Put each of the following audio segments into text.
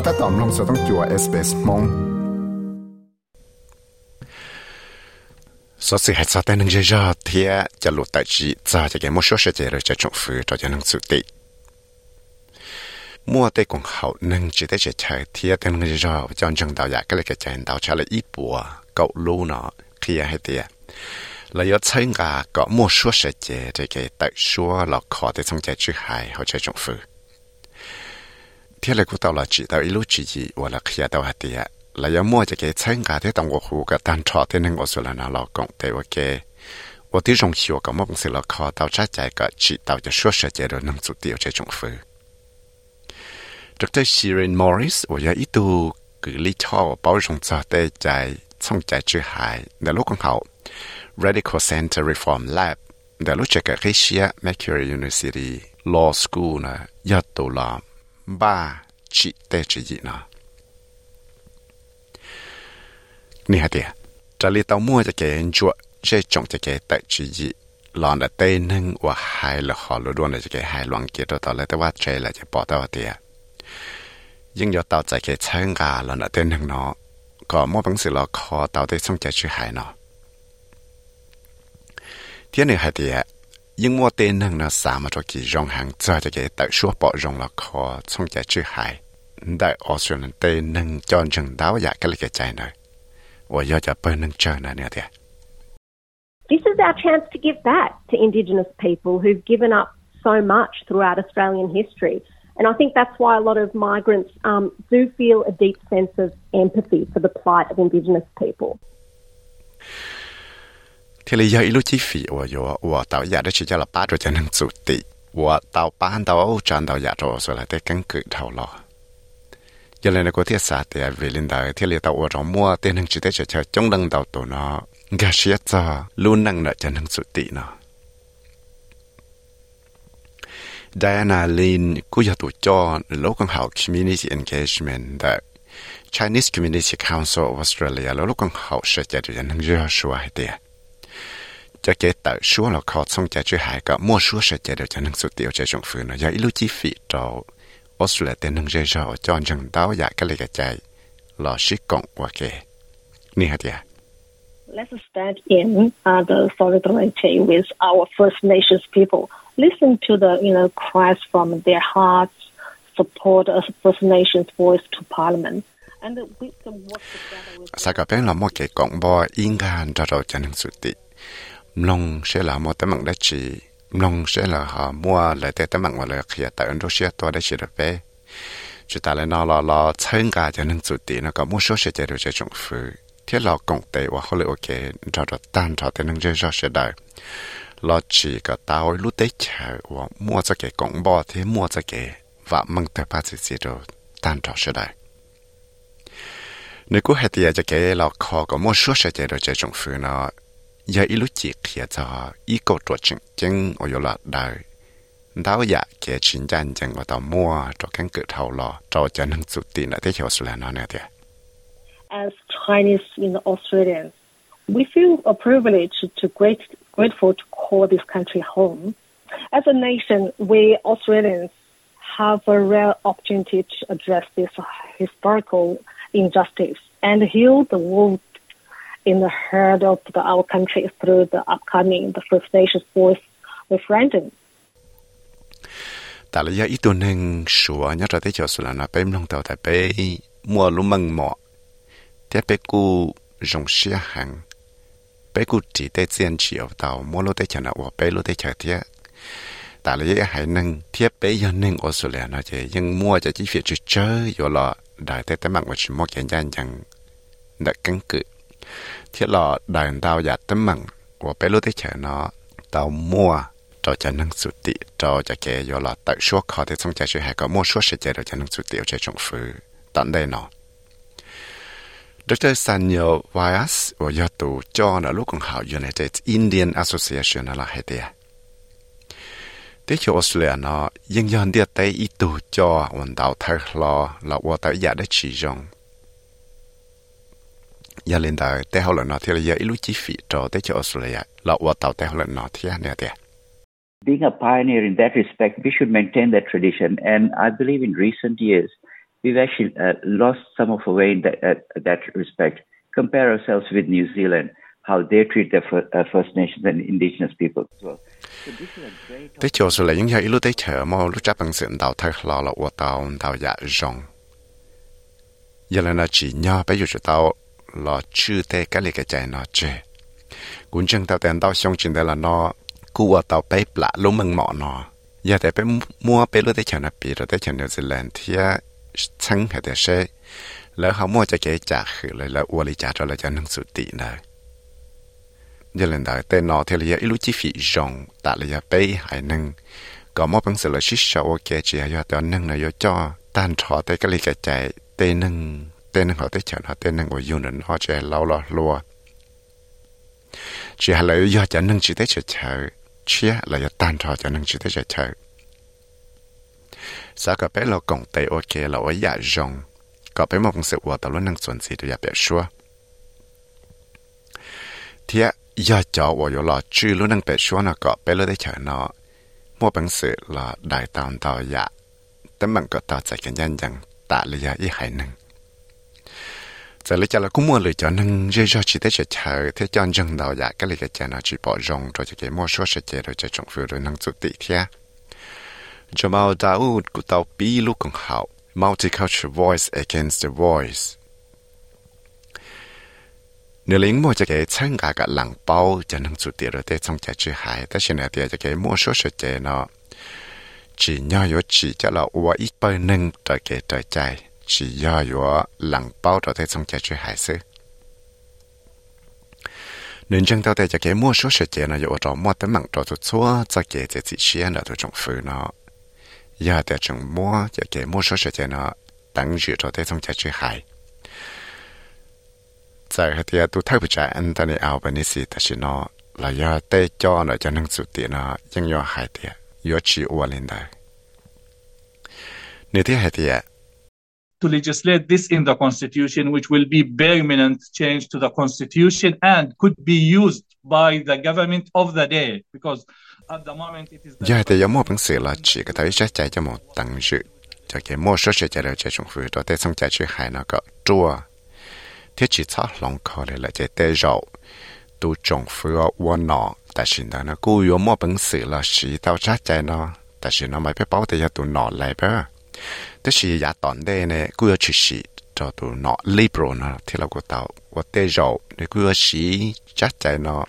ก็ถ้าตอมลงสต้องจัวเอสเปสมงสสิเหตุสตนึงเจจาเทียจะหลุดแต่จีจาจะแกมชัวเชเจรจะจงฟื้นต่อจะนังสุติมัวเตกงเขาหนึ่งจีได้เจเฉยเทียแต่นึงเจจาจอนจังดาวยาก็เลยแกเจนดาวชาเลยอีปัวเกาลู่เนาะเคลียให้เตียแล้วยศใช้งาก็มัวชัวเชเจจะแกแต่ชัวหลอกคอแต่สังใจชื่อหายเขาใช้จงฟื้น 波够路呢，天还的。là yếu参加có một số sự kiện để cái tại số là khó để thông gia chữ hài hoặc chơi trọng phụ. Thế là cũng tao là chỉ tao ilu chỉ gì hoặc là khi tao hạt tiệt là yếu mua cho cái参加để đồng hồ cái tan trọ thế nên tôi là nó là cộng để và cái 我对容许我个梦是了考到这这个知道就说世界的能做掉这种分。Dr. Sharon Morris 我要一度举例超包容在在在从在之海的路更好。Radical Center Reform Lab แต่รู้จักกับเชีย Mercury University Law School นะยัด ตัวละบ้าจิตเตจิยินะนี่ฮะเดียจะลีตัวมั่วจะเกณฑ์จวดเช่จงจะเกแต่จิยิลอนแต่เต้นึงว่าหายละหอลุดวนจะเกหายหล วงเกียตัวต่อเลยแต่ว่าใจละจะปอตัวเดียยิ่งยอดเต่าใจเกเชิงกาลอนเต้นึงเนาะก็มั่วบังสิเราคอเต่าได้ส่งใจชื่อหายเนาะ thế này hay thì nhưng mua tên năng nó xả mà cho kỳ rong hàng cho cho cái tự số bỏ rong là khó xong chạy chữ hại đại Australian tên năng cho rừng đáo dạ cái cái chạy này và do cho bên năng chơi này nữa thì This is our chance to give back to Indigenous people who've given up so much throughout Australian history. And I think that's why a lot of migrants um, do feel a deep sense of empathy for the plight of Indigenous people. Thì lý do lúc chi phí của yo của tàu giả đó chỉ cho là ba rồi cho năng chủ tị. Của tàu ba tàu Âu tràn tàu giả rồi rồi là để căn cứ thầu lo giờ này có thiết xã thì về lên đời thì lý tàu ở trong mua tiền hàng chỉ để cho cho chống đăng tàu tổ nó. Gà xía cho, luôn năng nợ cho năng chủ tị nó. Diana Lin cũng có tổ cho local health community engagement, the Chinese Community Council of Australia, local health sẽ cho cho nên rất là cho chế tạo xuống là khó xong cho chứ hải cả mua xuống sẽ chế được cho năng số tiêu trong phương nó do ít chi phí cho Australia tên năng dây rõ cho rằng tao dạ cái lời cái chạy là sĩ cộng qua kề ni Let's stand in uh, the solidarity with our First Nations people. Listen to the you know cries from their hearts. Support a First Nations voice to Parliament. Sa ka pen la mo ke kong bo in ga han ra ro chan su ti mlong sẽ là một tấm bằng đá chỉ mlong sẽ là họ mua lại tới tấm bằng và lại khía tại Indonesia tôi đã chỉ được về. Chúng ta lại nói là là chân cả cho nên chủ tỷ nó có một số sẽ chạy được cho chúng phụ thế là công tế và họ lại ok cho được tan cho tới nên cho sẽ đợi. Là chỉ có tao lúc tới chờ và mua cho cái công bò thế mua cho cái và mong tới ba chỉ chỉ rồi tan cho sẽ đợi. Nếu cứ hết thì giờ cái là khó có một số sẽ chạy được cho chúng phụ nó. As Chinese in Australians, we feel a privilege to great grateful to call this country home. As a nation, we Australians have a rare opportunity to address this historical injustice and heal the wound in the heart of the, our country through the upcoming the First Nations Voice referendum. tại là do ít tuần hình sủa nhớ ra tới chỗ sủa là nó bếm long tàu tại bê mua lúa măng mọ thế bê cu rong xia hàng bê cu chỉ tới tiền chỉ ở tàu mua lô tới chỗ nào ở bê lúa tới chỗ thế tại là do hải năng thế bê do năng ở sủa là nó chỉ nhưng mua cho chỉ việc chỉ chơi rồi là đại tới tới mạng của chỉ mua cái gian chẳng đã căn cứ thiết lọ đài tàu giả tấm mặn của bé lúc thế chở nó. Tàu mua cho cho năng sụt tị cho cho cái do là tự số khó thì xong chạy hay có mua số sẽ chơi được cho năng sụt tị chạy trong phứ tận đây nó Dr. Sanyo Vyas và do tù cho nó lúc còn học United Indian Association là hay thế thế chỗ Australia nó, dân dân địa tây ít tù cho hoàn đạo thay lo là qua tới giả để chỉ dùng Being a pioneer in that respect, we should maintain that tradition. And I believe in recent years, we've actually uh, lost some of our way in that, uh, that respect. Compare ourselves with New Zealand, how they treat their uh, First Nations and Indigenous people as well. Tế lò chư tê cái lì cái chạy nó chê cũng chừng tao tên tao xong chừng đây là nó cú ở tao bé lạ lúc mừng mọ nó giờ tại bé mua bé lúc tới chợ nó bị rồi tới chợ New Zealand thì chẳng phải để xe lỡ họ mua cho cái trả khử lại là uo lý trả cho lại cho nâng sự tị nè giờ lần đầu tên nó thì là ít lúc chi phí rộng tại là bé hải nâng có một bằng sự là ship show ok chỉ là do tên nâng là do cho tan trò tới cái lý cái chạy tên nâng tên nâng họ tới chẳng họ tên nâng của dù nâng họ trẻ lâu lọ lùa chỉ hà lợi do chẳng nâng chỉ tới chở, chờ chia là do tan trò chẳng nâng chỉ tới chở. chờ sao cả bé lo cổng tây ok lọ ở dạ rồng có bé một sự của tao luôn nâng xuân gì tôi dạ bé xua. Thế do chó của yo lọ chư luôn nâng bé xua nó có bé lọ tới chở nọ, mua bằng sự lọ đại tàu tàu dạ. Tấm bằng có tàu chạy cái nhanh dân tạ lý do ý hải nâng. À, giờ lấy cho à, là cũng mua lựa chọn năng dễ cho chỉ thế chờ chờ thế cho dân đầu dạ cái lời cái chờ nó chỉ bỏ rong rồi cho cái mua số sẽ chờ rồi, cho trong phiếu rồi năng chủ tị thế Jamal Dawood của tàu bí lúc còn hậu Multicultural Voice Against the Voice. Nếu lính mua cho cái chân cả cả lặng bao cho năng chủ tiệt rồi để trong chạy chữ hải thế xin là tiệt cho cái mua số sẽ chờ nó. Chỉ nhỏ yếu chỉ cho là ua ít bơi nâng trở cái trở chạy chỉ do yo lặng bao trở thế trong chạy chơi hải sư nên chẳng tao để cho cái mua số sự kiện này yo trò mua tấm mạng trò tụt xóa cho cái chỉ chỉ xuyên là tụi trong phứ nó giờ để chúng mua cho cái mua số sự kiện nó tăng dự trở thế trong chạy chơi hải tại hạt tiền tụi thay bị trái anh ta này ao bên này gì ta chỉ nó là do tê cho nó cho năng sự tiền nó chẳng do hải tiền do chỉ uổng lên đây nếu thế hạt tiền to legislate this in the constitution, which will be permanent change to the constitution and could be used by the government of the day because at the moment it is. The Yeah, the yamo một bằng sự là chỉ có thể sẽ chạy cho một tăng dự cho cái mua số sẽ chạy được cho chúng phu đó để xong chạy chữ hải nó có chua thế chỉ cho lòng khó để là chạy tê rậu. Tu trồng phu ở uốn nọ tại vì đó nó cú có một bằng sự là chỉ tao chắc chạy nó? Tại vì nó mới phải bảo để cho tụ nọ lại bơ thế thì giả tòn đây này cứ chỉ cho tụ nó liberal nó thì là của tao của tê rậu để cứ có chắc chạy nó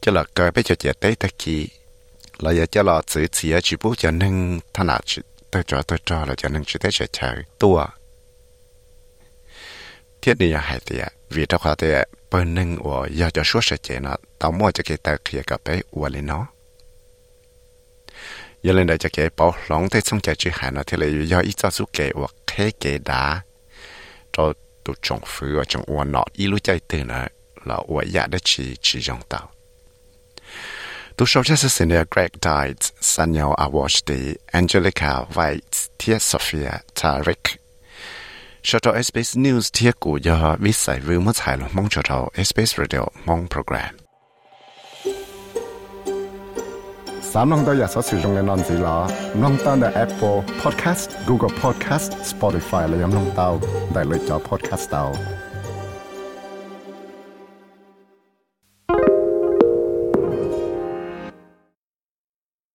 cho là cái bây giờ chạy tê ta kỳ là giờ cho là tự chỉ ở chỉ bố cho nên thà nào chỉ tôi cho tôi cho là cho nên chỉ chạy chạy tua thiết đi hải tiệt vì trong khoa tiệt bên nâng của giờ cho số sự chạy nó tao mua cho cái tờ kia cả bé lên nó giờ lên đây cho cái bảo lòng thế xong chạy chữ hải nó thì là giờ ít cho số cái hoặc thế cái đá cho tụ trồng phứ và trồng uốn nọ ít lúc chạy từ nữa là uốn dạ đã chỉ chỉ dùng tao Tu sau cho sự này Greg Dides, Sanyal Awashdi, à Angelica White, Tia Sophia, Tarek. Sau đó SBS News Tia của do viết giải vư mất hài lòng mong cho đầu SBS Radio mong program. สามน้องตัวอย่าสัสื่อตรงในนอนสีหลอน้องตั้งแต่ Apple Podcast Google Podcast Spotify และยังน้องเตาได้เลยจอ Podcast เตา